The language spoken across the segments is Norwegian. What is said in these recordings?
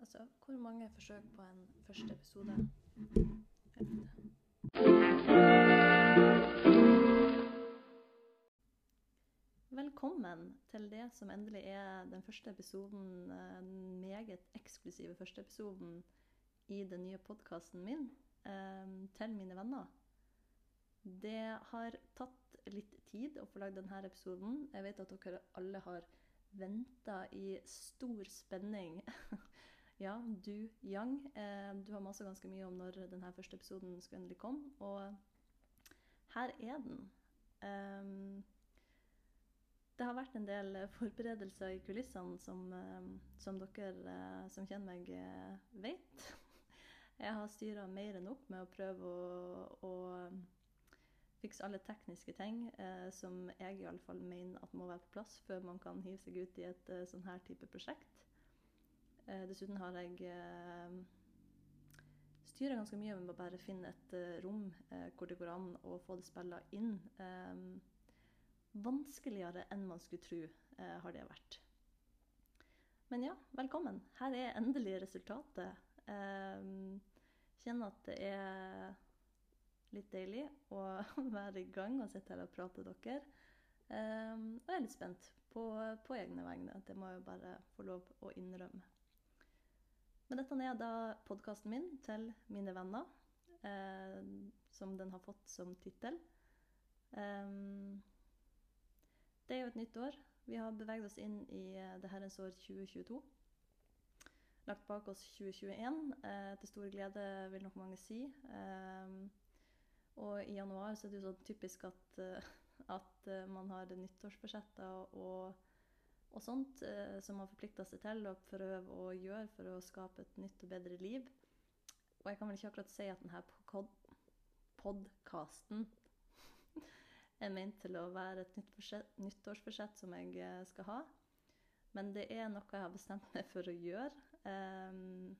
Altså, hvor mange forsøk på en første episode? Velkommen til det som endelig er den første episoden, den meget eksklusive første episoden i den nye podkasten min, eh, til mine venner. Det har tatt litt tid å få lagd denne episoden. Jeg vet at dere alle har venta i stor spenning. Ja, du, Yang, eh, du har masa ganske mye om når denne første episoden skulle endelig komme, og her er den. Um, det har vært en del forberedelser i kulissene som, eh, som dere eh, som kjenner meg, vet. Jeg har styra mer enn opp med å prøve å, å fikse alle tekniske ting eh, som jeg i alle fall mener at må være på plass før man kan hive seg ut i et eh, sånn her type prosjekt. Eh, dessuten har jeg eh, styra ganske mye med å bare finne et eh, rom eh, hvor det går an å få det spilla inn. Vanskeligere enn man skulle tro har det vært. Men ja, velkommen. Her er endelig resultatet. kjenner at det er litt deilig å være i gang og sitte her og prate med dere. Og jeg er litt spent på, på, egne vegne. Det må jeg bare få lov å innrømme. Men dette er da podkasten min til mine venner, eh, som den har fått som tittel. Um, det er jo et nytt år. Vi har beveget oss inn i eh, det herrens år 2022. Lagt bak oss 2021, eh, til stor glede, vil nok mange si. Um, og i januar så er det jo sånn typisk at, at man har nyttårsforsetter og, og sånt eh, som man forplikter seg til å prøve å gjøre for å skape et nytt og bedre liv. Og jeg kan vel ikke akkurat si at denne podkasten er ment til å være et nytt nyttårsforsett som jeg skal ha. Men det er noe jeg har bestemt meg for å gjøre. Um,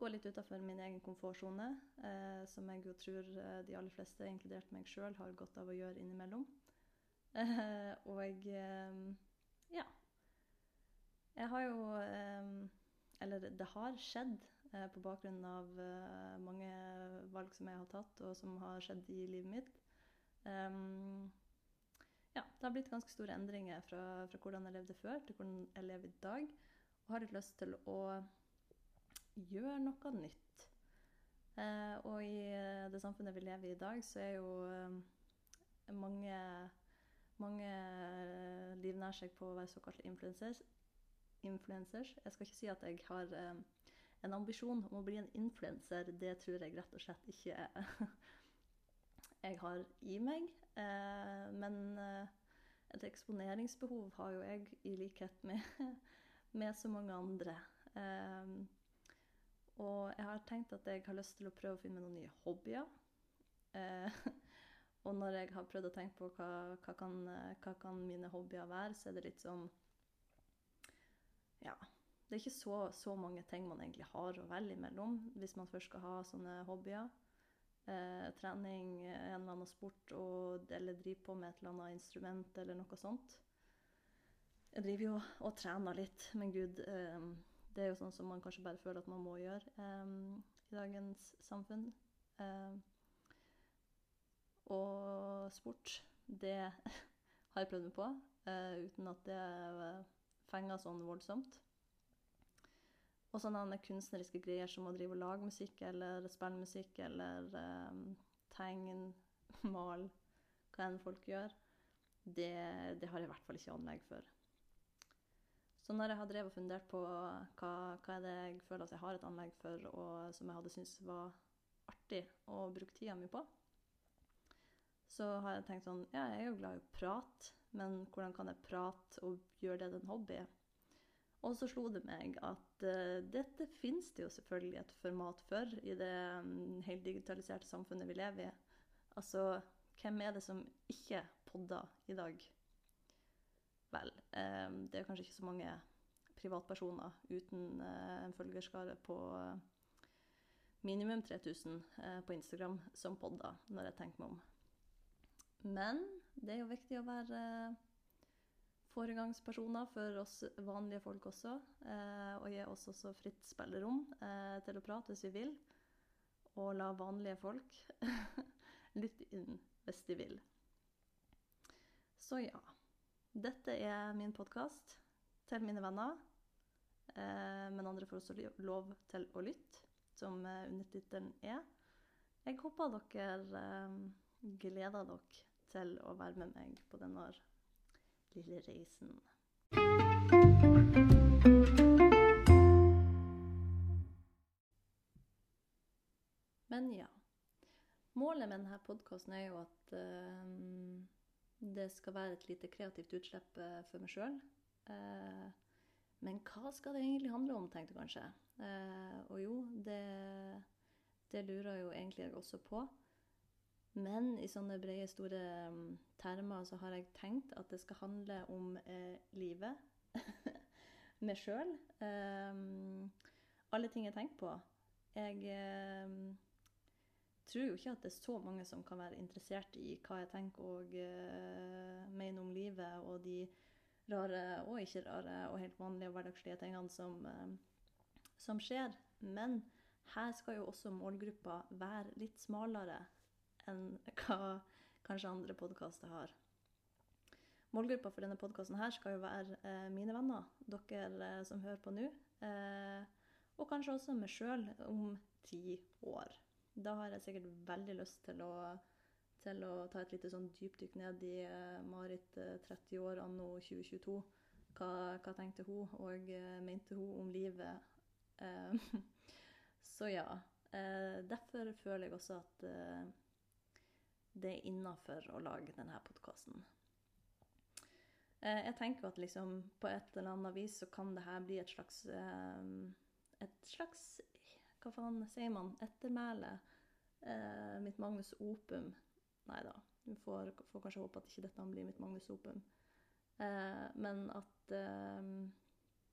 gå litt utafor min egen komfortsone, eh, som jeg jo tror eh, de aller fleste, inkludert meg sjøl, har godt av å gjøre innimellom. Eh, og eh, ja. Jeg har jo eh, Eller det har skjedd eh, på bakgrunn av mange valg som jeg har tatt, og som har skjedd i livet mitt. ja, det har blitt ganske store endringer fra, fra hvordan jeg levde før, til hvordan jeg lever i dag. Og har litt lyst til å gjøre noe nytt. Eh, og i eh, det samfunnet vi lever i i dag, så er jo eh, mange, mange livnærer livnær seg på å være såkalte influencers. influencers. Jeg skal ikke si at jeg har eh, en ambisjon om å bli en influenser. Det tror jeg rett og slett ikke jeg har i meg. Eh, men et eksponeringsbehov har jo jeg i likhet med, med så mange andre. Og jeg har tenkt at jeg har lyst til å prøve å finne noen nye hobbyer. Eh, og når jeg har prøvd å tenke på hva, hva, kan, hva kan mine hobbyer være, så er det litt sånn Ja. Det er ikke så, så, mange ting man egentlig har å velge mellom hvis man først skal ha sånne hobbyer. Eh, trening, en eller annen sport og, eller drive på med et eller annet instrument eller noe sånt. Jeg driver jo og trener litt, men gud eh, det er jo sånn som man kanskje bare føler at man må gjøre eh, i dagens samfunn. Um, og sport, det har jeg prøvd meg på, uh, uten at det fenger sånn voldsomt. Og sånne kunstneriske greier som å drive og lage musikk eller spille musikk eller um, tegne, male, hva enn folk gjør, det, det har jeg i hvert fall ikke anlegg for. Så når jeg har drevet og fundert på hva, hva er det jeg føler at jeg har et anlegg for, og som jeg hadde syntes var artig å bruke tida mi på, så har jeg tenkt sånn Ja, jeg er jo glad i å prate, men hvordan kan jeg prate og gjøre det til en hobby? Og så slo det meg at uh, dette finnes det jo selvfølgelig et format for i det um, helt digitaliserte samfunnet vi lever i. Altså, hvem er det som ikke podder i dag? Vel, um, det er kanskje ikke så mange privatpersoner uten uh, en følgerskare på uh, minimum 3000 på Instagram som podder, når jeg tenker meg om. Men det er jo viktig å være foregangspersoner for oss vanlige folk også. Eh, og gi oss også fritt spillerom eh, til å prate hvis vi vil. Og la vanlige folk lytte inn hvis de vil. Så ja. Dette er min podkast til mine venner. Eh, men andre får også lov til å lytte, som eh, undertittelen er. Jeg håper dere eh, gleder dere til å være med meg på denne lille reisen. Men ja. Målet med denne podkasten er jo at uh, det skal være et lite kreativt utslipp uh, for meg sjøl. Uh, eh, men hva skal det egentlig handle om, tenkte jeg kanskje. Og jo, det, det, lurer jo egentlig jeg også på. Men i sånne brede, store um, termer så har jeg tenkt at det skal handle om eh, livet. Meg sjøl. Um, alle ting jeg tenker på. Jeg um, tror jo ikke at det er så mange som kan være interessert i hva jeg tenker og uh, mener om livet og de rare og ikke rare og helt vanlige hverdagslige tingene som, uh, som skjer. Men her skal jo også målgruppa være litt smalere enn hva kanskje andre podkaster har. Målgruppa for denne podkasten skal jo være eh, mine venner, dere eh, som hører på nå. Eh, og kanskje også meg sjøl om ti år. Da har jeg sikkert veldig lyst til å, til å ta et lite sånn dypdykk ned i Marit 30 eh, år anno 2022. Hva, hva, tenkte hun, og mente hun om livet? så ja. derfor føler jeg også at det er innafor å lage denne podkasten. Eh, jeg tenker at liksom på et eller annet vis så kan det her bli et slags eh, Et slags Hva faen sier man? Ettermæle. Eh, mitt Magnus Opum. Nei da. Vi får, får, kanskje håpe at ikke dette blir mitt Magnus Opum. Men at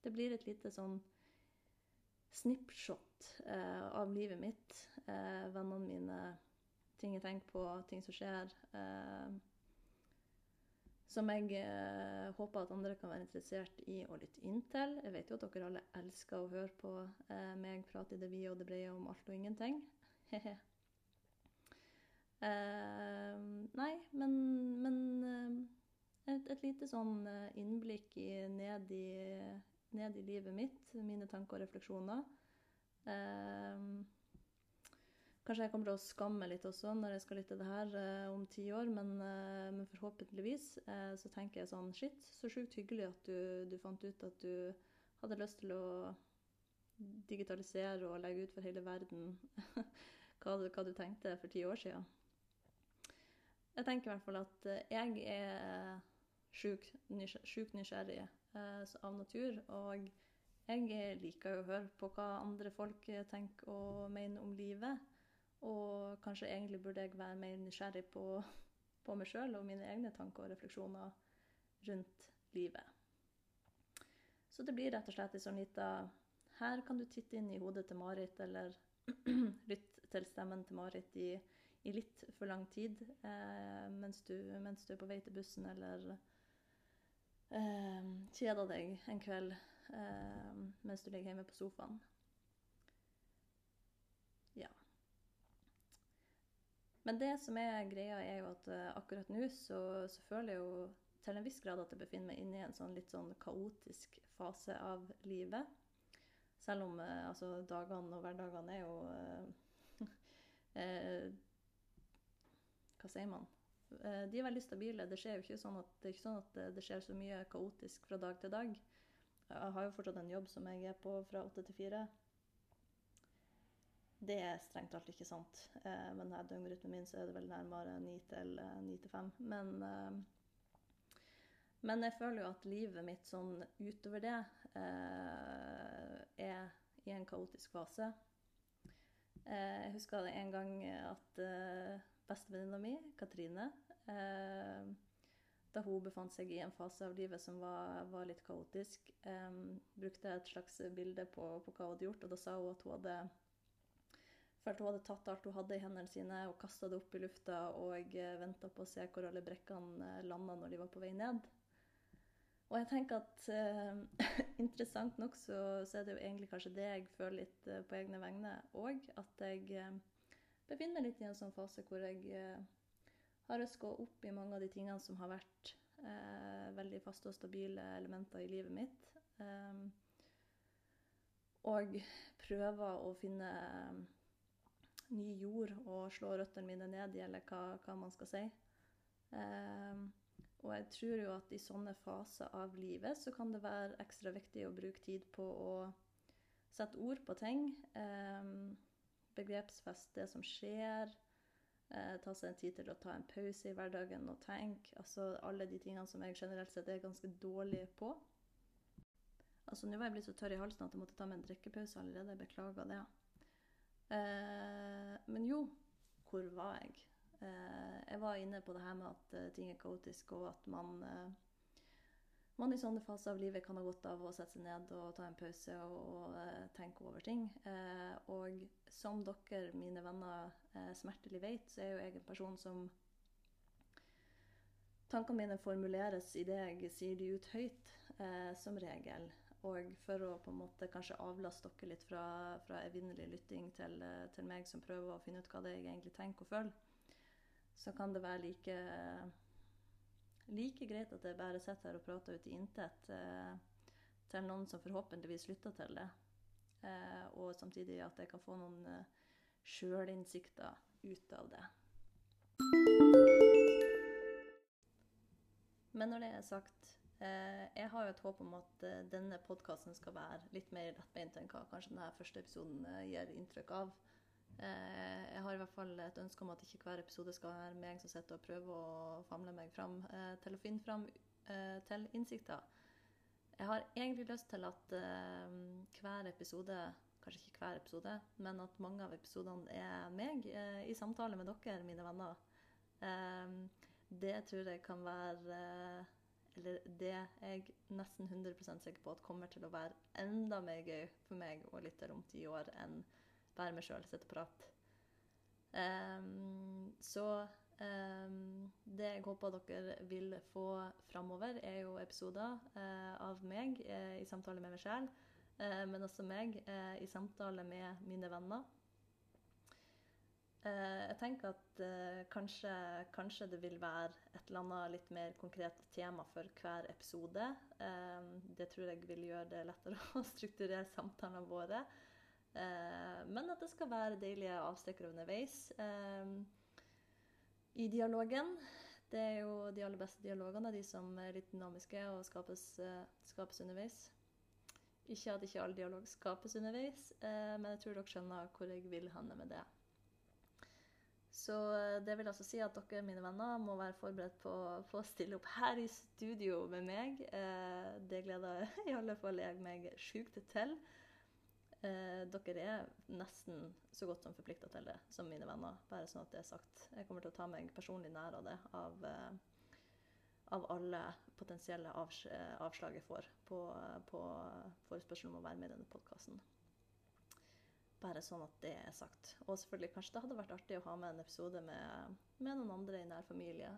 det blir et lite sånn snipshot av livet mitt. Vennene mine ting jeg tenker på, ting som skjer. Eh, som jeg eh, håper at andre kan være interessert i å lytte inn til. Jeg vet jo at dere alle elsker å høre på eh, meg prate i det vide og det brede om alt og ingenting. nei, men, men et, et, lite sånn innblikk i, ned, i, ned, i, livet mitt, mine tanker og refleksjoner. Eh, Kanskje jeg kommer til å skamme litt også når jeg skal lytte til det her eh, om ti år, men, eh, men forhåpentligvis eh, så tenker jeg sånn Shit, så sjukt hyggelig at du, du, fant ut at du hadde lyst til å digitalisere og legge ut for hele verden hva, hva du tenkte for ti år siden. Jeg tenker i hvert fall at eh, jeg er sjukt nysgjerrig, nysgjerrig eh, av natur. Og jeg liker jo å høre på hva andre folk tenker og mener om livet. Og kanskje egentlig burde jeg være mer nysgjerrig på, på meg sjøl og mine egne tanker og refleksjoner rundt livet. Så det blir rett og slett en sånn lita Her kan du titte inn i hodet til Marit, eller lytte til stemmen til Marit i, i litt for lang tid eh, mens, du, mens, du, er på vei til bussen, eller eh, kjeder deg en kveld eh, mens du ligger hjemme på sofaen. Men det som er greia, er jo at uh, akkurat nå så, så, føler jeg jo til en viss grad at jeg befinner meg inne i en sånn litt sånn kaotisk fase av livet. Selv om uh, altså, dagene og hverdagene er jo eh, Hva sier man? de er veldig stabile. Det, skjer jo ikke sånn at, det er ikke sånn at det skjer så mye kaotisk fra dag til dag. Jeg har jo fortsatt en jobb som jeg er på fra åtte til fire. Det er strengt talt ikke sant. Eh, med denne døgnrytmen min så er det vel nærmere eh, ni til fem. Men, eh, men jeg føler jo at livet mitt sånn utover det eh, er i en kaotisk fase. Eh, jeg husker en gang at eh, bestevenninna mi, Katrine da hun befant seg i en fase av livet som var, var litt kaotisk, brukte jeg et slags bilde på, på hva hun hadde gjort, og da sa hun at hun hadde Følte hun hadde tatt alt hun hadde i hendene sine og kasta det opp i lufta og eh, venta på å se hvor alle brekkene eh, landa når de var på vei ned. Og jeg tenker at eh, interessant nok så, så, er det jo egentlig kanskje det jeg føler litt eh, på egne vegne òg. At jeg eh, befinner meg litt i en sånn fase hvor jeg eh, har røska opp i mange av de tingene som har vært veldig faste og stabile elementer i livet mitt. Eh, og prøver å finne ny jord og slå røttene mine ned i, eller hva, hva man skal si. Um, og jeg tror jo at i sånne faser av livet så kan det være ekstra viktig å bruke tid på å sette ord på ting. Um, begrepsfeste det som skjer. Uh, ta seg en tid til å ta en pause i hverdagen og tenke. Altså alle de tingene som jeg generelt sett er ganske dårlig på. Altså Nå var jeg blitt så tørr i halsen at jeg måtte ta meg en drikkepause allerede. Jeg beklager det. Uh, men jo, hvor var jeg? Eh, jeg var inne på det her med at eh, ting er kaotisk, og at man, eh, man i sånne faser av livet kan ha godt av å sette seg ned og ta en pause og, og tenke over ting. og som dere, mine venner, smertelig vet, så er jo jeg en person som Tankene mine formuleres idet jeg sier de ut høyt, som regel. Og for å på en måte kanskje avlaste dere litt fra, fra evinnelig lytting til, til, meg som prøver å finne ut hva det jeg egentlig tenker og føler, så kan det være like, like greit at jeg bare sitter her og prater ut i intet eh, til noen som forhåpentligvis lytter til det. Eh, og samtidig at jeg kan få noen eh, sjølinnsikter ut av det. Men når det er sagt, eh, jeg har jo et håp om at eh, denne podkasten skal være litt mer lettbeint enn hva kanskje denne første episoden eh, gir inntrykk av. Eh, jeg har i hvert fall et ønske om at ikke hver episode skal være meg som sitter og prøver å famle meg fram eh, til å finne fram eh, til innsikter. Jeg har egentlig lyst til at hver episode Kanskje ikke hver episode, men at mange av episodene er meg i samtale med dere, mine venner. det tror jeg kan være Eller det jeg nesten 100% sikker på at kommer til å være enda mer gøy for meg og lytte om ti år enn være meg sjøl, sitte og prate. Um, så um, det jeg håper dere vil få framover, er jo episoder uh, av meg uh, i samtale med meg sjøl, uh, men også meg i samtale med mine venner. Jeg tenker at kanskje, kanskje, det vil være et eller annet litt mer konkret tema for hver episode. det tror jeg vil gjøre det lettere å strukturere samtalene våre. Eh, men at det skal være deilige avstikkere underveis. Eh, I dialogen Det er jo de aller beste dialogene, de som er litt dynamiske og skapes, eh, skapes underveis. Ikke at ikke all dialog skapes underveis, men jeg tror dere skjønner hvor jeg vil hende med det. Så det vil altså si at dere, mine venner, må være forberedt på, på å stille opp her i studio med meg. Det gleder i alle fall jeg meg sjukt til. Eh, dere er nesten så godt som forplikta til det som mine venner. Bare sånn at det er sagt. Jeg kommer til å ta meg personlig nær av det. Av, eh, av alle potensielle avs avslag jeg får på, på forespørsel om å være med i denne podkasten. Bare sånn at det er sagt. Og selvfølgelig, kanskje det hadde vært artig å ha med en episode med, med noen andre i nær familie.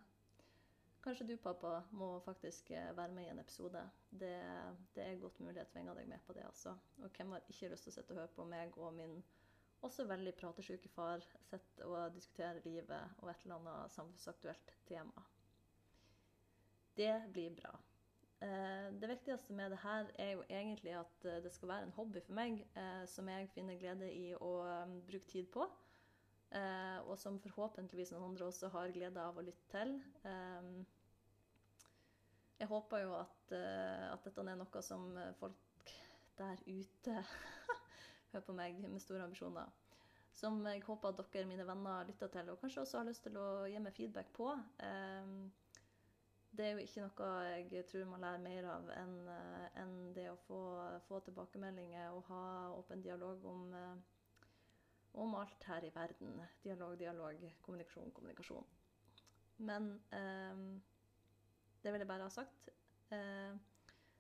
Kanskje du, pappa, må faktisk eh, være med i en episode. Det, det er godt mulig jeg tvinger deg med på det, altså. Og hvem har ikke lyst til å sitte og høre på meg og min også veldig pratesjuke far sitte og diskutere livet og et eller annet samfunnsaktuelt tema? Det blir bra. Eh, det viktigste med det her er jo egentlig at eh, det skal være en hobby for meg som jeg finner glede i å bruke tid på. Eh, og som forhåpentligvis noen andre også har glede av å lytte til. Eh, jeg håper jo at, eh, at, dette er noe som folk der ute hører på meg med store ambisjoner. Som jeg håper at dere, mine venner, lytter til, og kanskje også har lyst til å gi meg feedback på. Det er jo ikke noe jeg tror man lærer mer av enn, en det å få, få tilbakemeldinger og ha åpen dialog om om alt her i verden. Dialog, dialog, kommunikasjon, kommunikasjon. Men eh, det vil jeg bare ha sagt. Eh,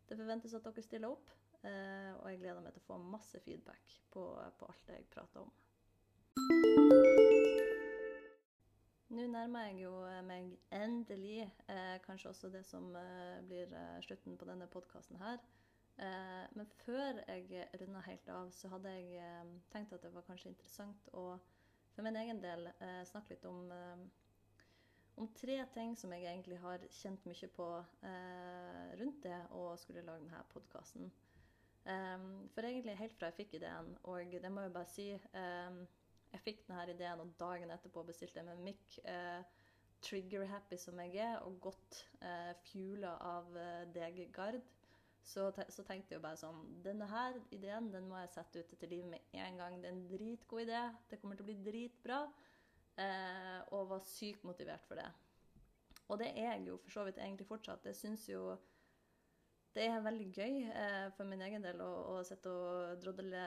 det forventes at dere stiller opp, eh, og jeg gleder meg til å få masse feedback på, på alt det jeg prater om. Nå nærmer jeg jo meg endelig eh, kanskje også det som eh, blir eh, slutten på denne podkasten her. Eh, men før jeg runda helt av, så hadde jeg eh, tenkt at det var kanskje interessant å for min egen del eh, snakke litt om, om tre ting som jeg egentlig har kjent mye på rundt det å skulle lage denne podkasten. for egentlig helt fra jeg fikk ideen, og det må jeg bare si jeg fikk denne ideen, og dagen etterpå bestilte jeg meg mic. Eh, Trigger-happy som jeg er, og godt eh, fuela av eh, deg, Gard. Så, te så, tenkte jeg jo bare sånn Denne her ideen den må jeg sette ut til livet med en gang. Det er en dritgod idé. Det kommer til å bli dritbra. Eh, og var sykt motivert for det. Og det er jeg jo for så vidt egentlig fortsatt. Jeg syns jo det er veldig gøy eh, for min egen del å, å sitte og drodle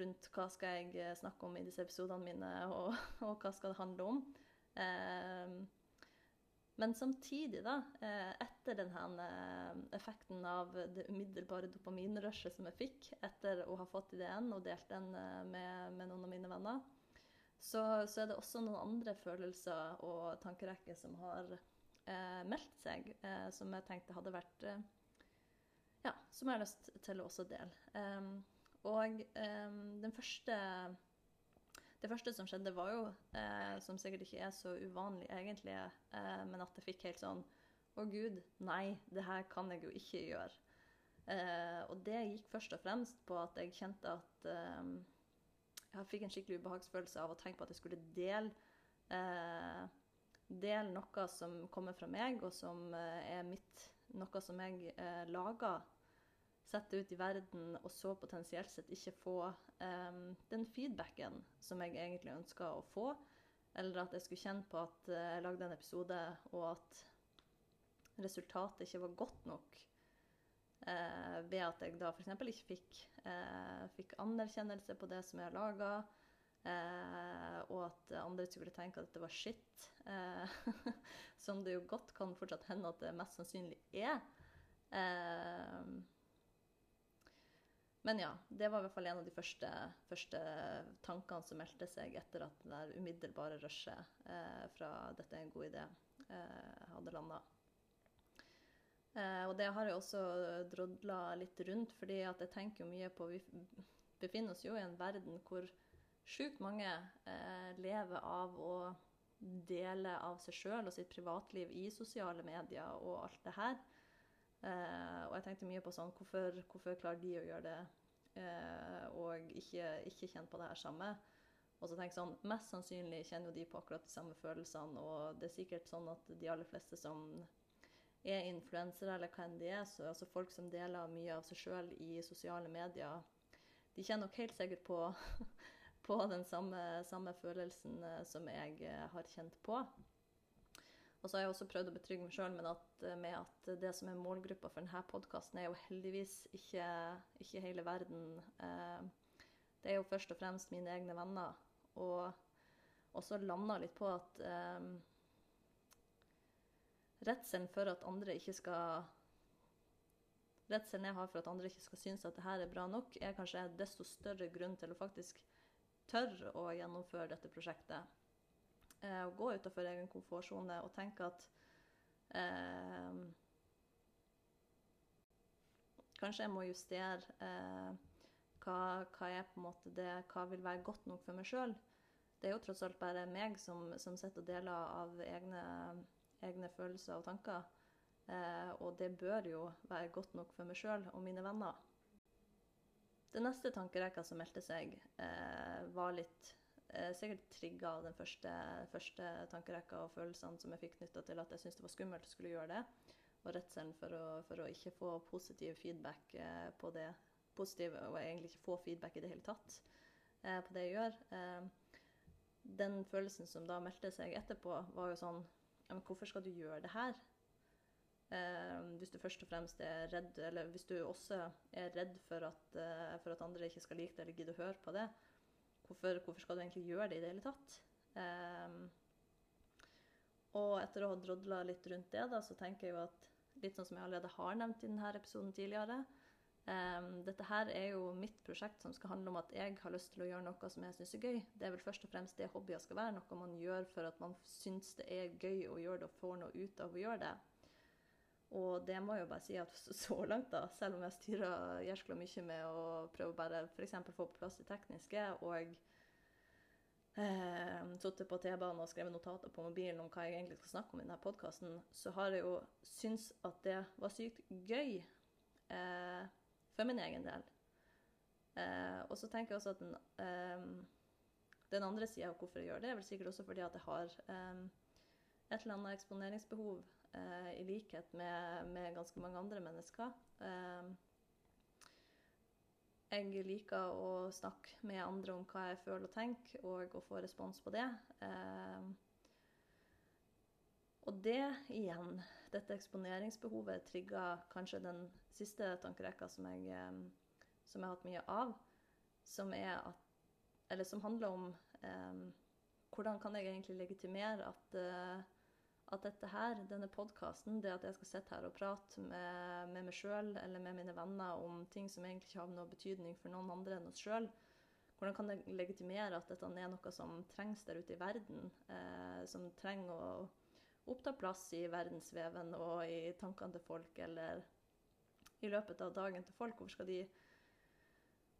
rundt hva skal jeg eh, snakke om i disse episodene mine, og, og hva skal det handle om. Eh, men samtidig, da, eh, etter denne eh, effekten av det umiddelbare dopaminrushet som jeg fikk etter å ha fått ideen og delt den med, med noen av mine venner, så, så, er det også noen andre følelser og tankerekker som har eh, meldt seg, som jeg tenkte hadde vært ja, som jeg har lyst til å også dele. Um, og um, den første Det første som skjedde, var jo, eh, som sikkert ikke er så uvanlig egentlig, eh, men at jeg fikk helt sånn Å, gud, nei, det her kan jeg jo ikke gjøre. Eh, og det gikk først og fremst på at jeg kjente at jeg fikk en skikkelig ubehagsfølelse av å tenke på at jeg skulle dele dele noe som kommer fra meg, og som er mitt, noe som jeg eh, lager sette ut i verden, og så potensielt sett ikke få um, den feedbacken som jeg egentlig ønska å få. Eller at jeg skulle kjenne på at uh, jeg lagde en episode, og at resultatet ikke var godt nok. Uh, ved at jeg da f.eks. ikke fikk, uh, fikk, anerkjennelse på det som jeg har laga. og at andre skulle tenke at det var shit. som det jo godt kan fortsatt hende at det mest sannsynlig er. Uh, men ja, det var i hvert fall en av de første, første tankene som meldte seg etter at det der umiddelbare rushet eh, fra 'dette er en god idé' eh, hadde landa. Eh, og det har jeg også drodla litt rundt, fordi at jeg tenker jo mye på Vi befinner oss jo i en verden hvor sjukt mange eh, lever av å dele av seg sjøl og sitt privatliv i sosiale medier og alt det her. Eh, og jeg tenkte mye på sånn Hvorfor, hvorfor klarer de å gjøre det eh, og ikke, ikke kjenne på det her samme? Og så tenker jeg sånn, Mest sannsynlig kjenner jo de på akkurat de samme følelsene. Og det er sikkert sånn at de aller fleste som er influensere, eller hva enn de er, så altså folk som deler mye av seg sjøl i sosiale medier, de kjenner nok helt sikkert på, på den samme, samme, følelsen eh, som jeg har kjent på. Og så har jeg også prøvd å betrygge meg sjøl med, med, at det som er målgruppa for denne podkasten, er jo heldigvis ikke, ikke hele verden. Eh, det er jo først og fremst mine egne venner. Og også landa litt på at eh, redselen for at andre ikke skal Redselen jeg har for at andre ikke skal synes at det her er bra nok, er kanskje desto større grunn til å faktisk tørre å gjennomføre dette prosjektet eh, å gå utenfor egen komfortsone og tenke at eh, Kanskje jeg må justere eh, hva, hva, er på en måte det, hva vil være godt nok for meg sjøl. Det er jo tross alt bare meg som, som sitter og deler av egne, egne følelser og tanker. Eh, og det bør jo være godt nok for meg sjøl og mine venner. Det neste tankerekka som meldte seg, eh, var litt eh, sikkert trigga av den første, første, tankerekka og følelsene som jeg fikk knytta til at jeg syntes det var skummelt å skulle gjøre det. Og redselen for for å ikke få positiv feedback eh, på det. Positiv, og egentlig ikke få feedback i det hele tatt eh, på det jeg gjør. Eh, den følelsen som da meldte seg etterpå, var jo sånn ja, men Hvorfor skal du gjøre det her? Eh, hvis du først og fremst er redd, eller hvis du også er redd for at, eh, for at andre ikke skal like det eller gidde å høre på det, Hvorfor, hvorfor, skal du egentlig gjøre det i det hele tatt? Um, og etter å ha drodla litt rundt det, da, så tenker jeg jo at litt sånn som jeg allerede har nevnt i denne episoden tidligere, Um, dette her er jo mitt prosjekt som skal handle om at jeg har lyst til å gjøre noe som jeg syns er gøy. Det er vel først og fremst det hobbyer skal være, noe man gjør for at man syns det er gøy å gjøre det og får noe ut av å gjøre det. Og det må jeg jo bare si at så langt, da, selv om jeg styrer jæskla mye med å prøve bare f.eks. få på plass det tekniske og eh, sittet på T-banen og skrevet notater på mobilen om hva jeg egentlig skal snakke om i denne podkasten, så har jeg jo syntes at det var sykt gøy. Eh, for min egen del. Eh, og så tenker jeg også at den, eh, den andre sida av hvorfor jeg gjør det, er vel sikkert også fordi at jeg har eh, et eller annet eksponeringsbehov, eh, i likhet med, med, ganske mange andre mennesker. Eh, jeg liker å snakke med andre om hva jeg føler og tenker, og å få respons på det. Eh, og det igjen, dette eksponeringsbehovet, trigga kanskje den siste tankerekka som jeg, eh, som jeg har hatt mye av, som, at, som handler om um, hvordan kan jeg egentlig legitimere at, uh, at dette her, denne podkasten, det at jeg skal sitte her og prate med, med meg sjøl eller med mine venner om ting som egentlig ikke har noe betydning for noen andre enn oss sjøl, hvordan kan jeg legitimere at dette er noe som trengs der ute i verden, Eh, som trenger å oppta plass i verdensveven og i tankene til folk, eller i løpet av dagen til folk. Hvorfor skal de,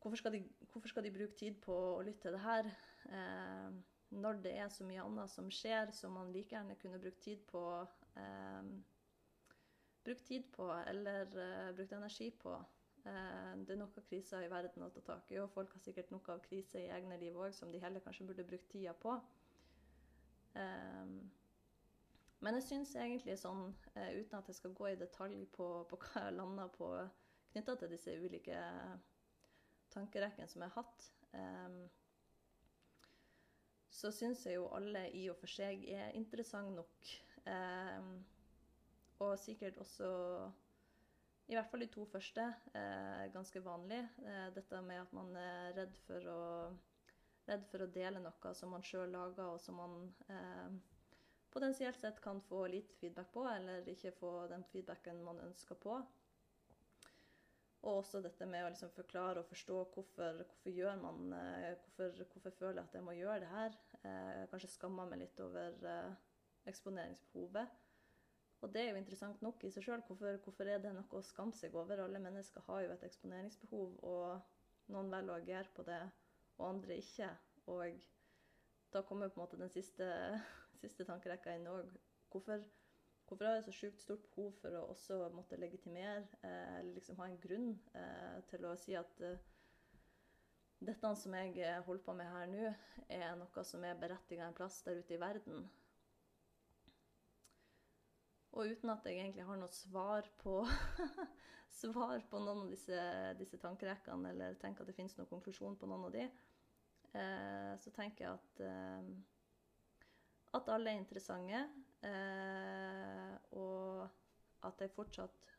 hvorfor skal de, hvorfor skal de bruke tid på å lytte til det her? Eh, når det er så mye annet som skjer, som man like gjerne kunne brukt tid på eh, Brukt tid på, eller eh, brukt energi på. Eh, det er nok av kriser i verden å ta tak i, og folk har sikkert noe av krise i egne liv òg som de heller kanskje burde brukt tida på. Um, men jeg syns egentlig sånn, eh, uten at jeg skal gå i detalj på, på hva jeg landa på knytta til disse ulike tankerekkene som jeg har hatt, eh, så syns jeg jo alle i og for seg er interessant nok. Eh, og sikkert også i hvert fall de to første er ganske vanlig. Eh, dette med at man er redd for å, redd for å dele noe som man sjøl lager, og som man eh, potensielt sett kan få lite feedback på, eller ikke få den feedbacken man ønsker på. Og også dette med å liksom forklare og forstå hvorfor, hvorfor gjør man eh, hvorfor, hvorfor, føler jeg at jeg må gjøre det her. Eh, kanskje skammer meg litt over eh, eksponeringsbehovet. Og det er jo interessant nok i seg sjøl. Hvorfor, hvorfor, er det noe å skamme seg over? Alle mennesker har jo et eksponeringsbehov, og noen velger å agere på det, og andre ikke. Og da kommer på en måte den siste siste tankerekka inn òg. Hvorfor, hvorfor, har jeg så sjukt stort behov for å også måtte legitimere, eh, eller liksom ha en grunn eh, til å si at eh, dette som jeg eh, holder på med her nå, er noe som er berettiga en plass der ute i verden. Og uten at jeg egentlig har noe svar på, svar på noen av disse, disse tankerekkene, eller tenker at det finnes noen konklusjon på noen av de, eh, så tenker jeg at eh, at alle er interessante, eh, og at jeg fortsatt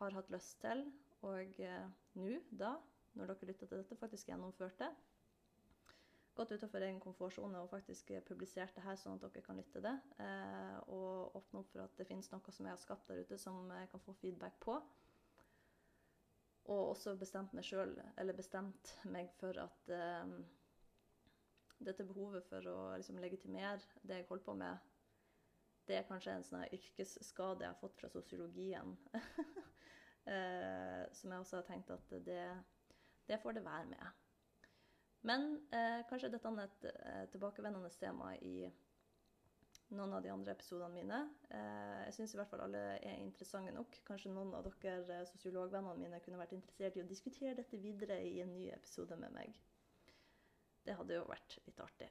har hatt lyst til, og eh, nå, da, når dere lytter til dette, faktisk gjennomførte det. Gått utenfor egen komfortsone og faktisk publisert det her, sånn at dere kan lytte det. Eh, og åpne opp for at det finnes noe som jeg har skapt der ute, som jeg kan få feedback på. Og også bestemt meg sjøl, eller bestemt meg for at dette behovet for å liksom, legitimere det jeg holder på med, det er kanskje en sånn yrkesskade jeg har fått fra sosiologien. eh, som jeg også har tenkt at det, det får det være med. Men eh, kanskje dette er et eh, tilbakevendende tema i noen av de andre episodene mine. Eh, jeg syns i hvert fall alle er interessante nok. Kanskje noen av dere eh, sosiologvennene mine kunne vært interessert i å diskutere dette videre i en ny episode med meg. Det hadde jo vært litt artig.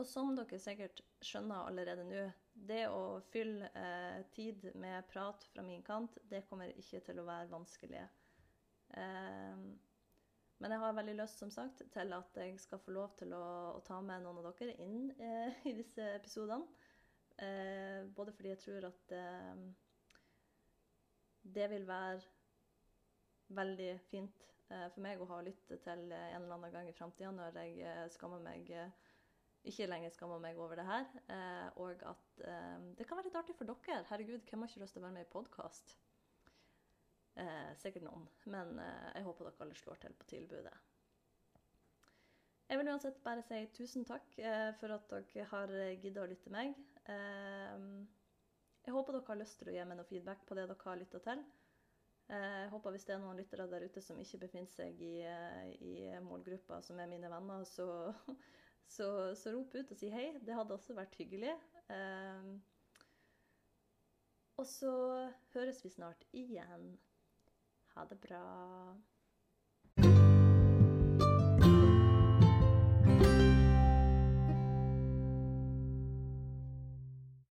Og som dere sikkert skjønner allerede nå, det å fylle eh, tid med prat fra min kant, det kommer ikke til å være vanskelig. Eh, men jeg har veldig lyst som sagt, til at jeg skal få lov til å, å ta med noen av dere inn eh, i disse episodene. Eh, både fordi jeg tror at eh, det vil være veldig fint for meg å ha lyttet til en eller annen gang i framtida når jeg eh, skammer meg eh, ikke lenger skammer meg over det her. og at det kan være litt artig for dere. Herregud, hvem har ikke lyst til å være med i podkast? Eh, sikkert noen. Men eh, jeg håper dere alle slår til på tilbudet. Jeg vil uansett bare si tusen takk eh, for at dere har giddet å lytte til meg. Eh, jeg håper dere har lyst til å gi meg noe feedback på det dere har lytta til. Eh, jeg håper hvis det er noen lyttere der ute som ikke befinner seg i, eh, i målgruppa som er mine venner, så, så, så, rop ut og si hei. Det hadde også vært hyggelig. Eh, og så høres vi snart igjen. Ha det bra.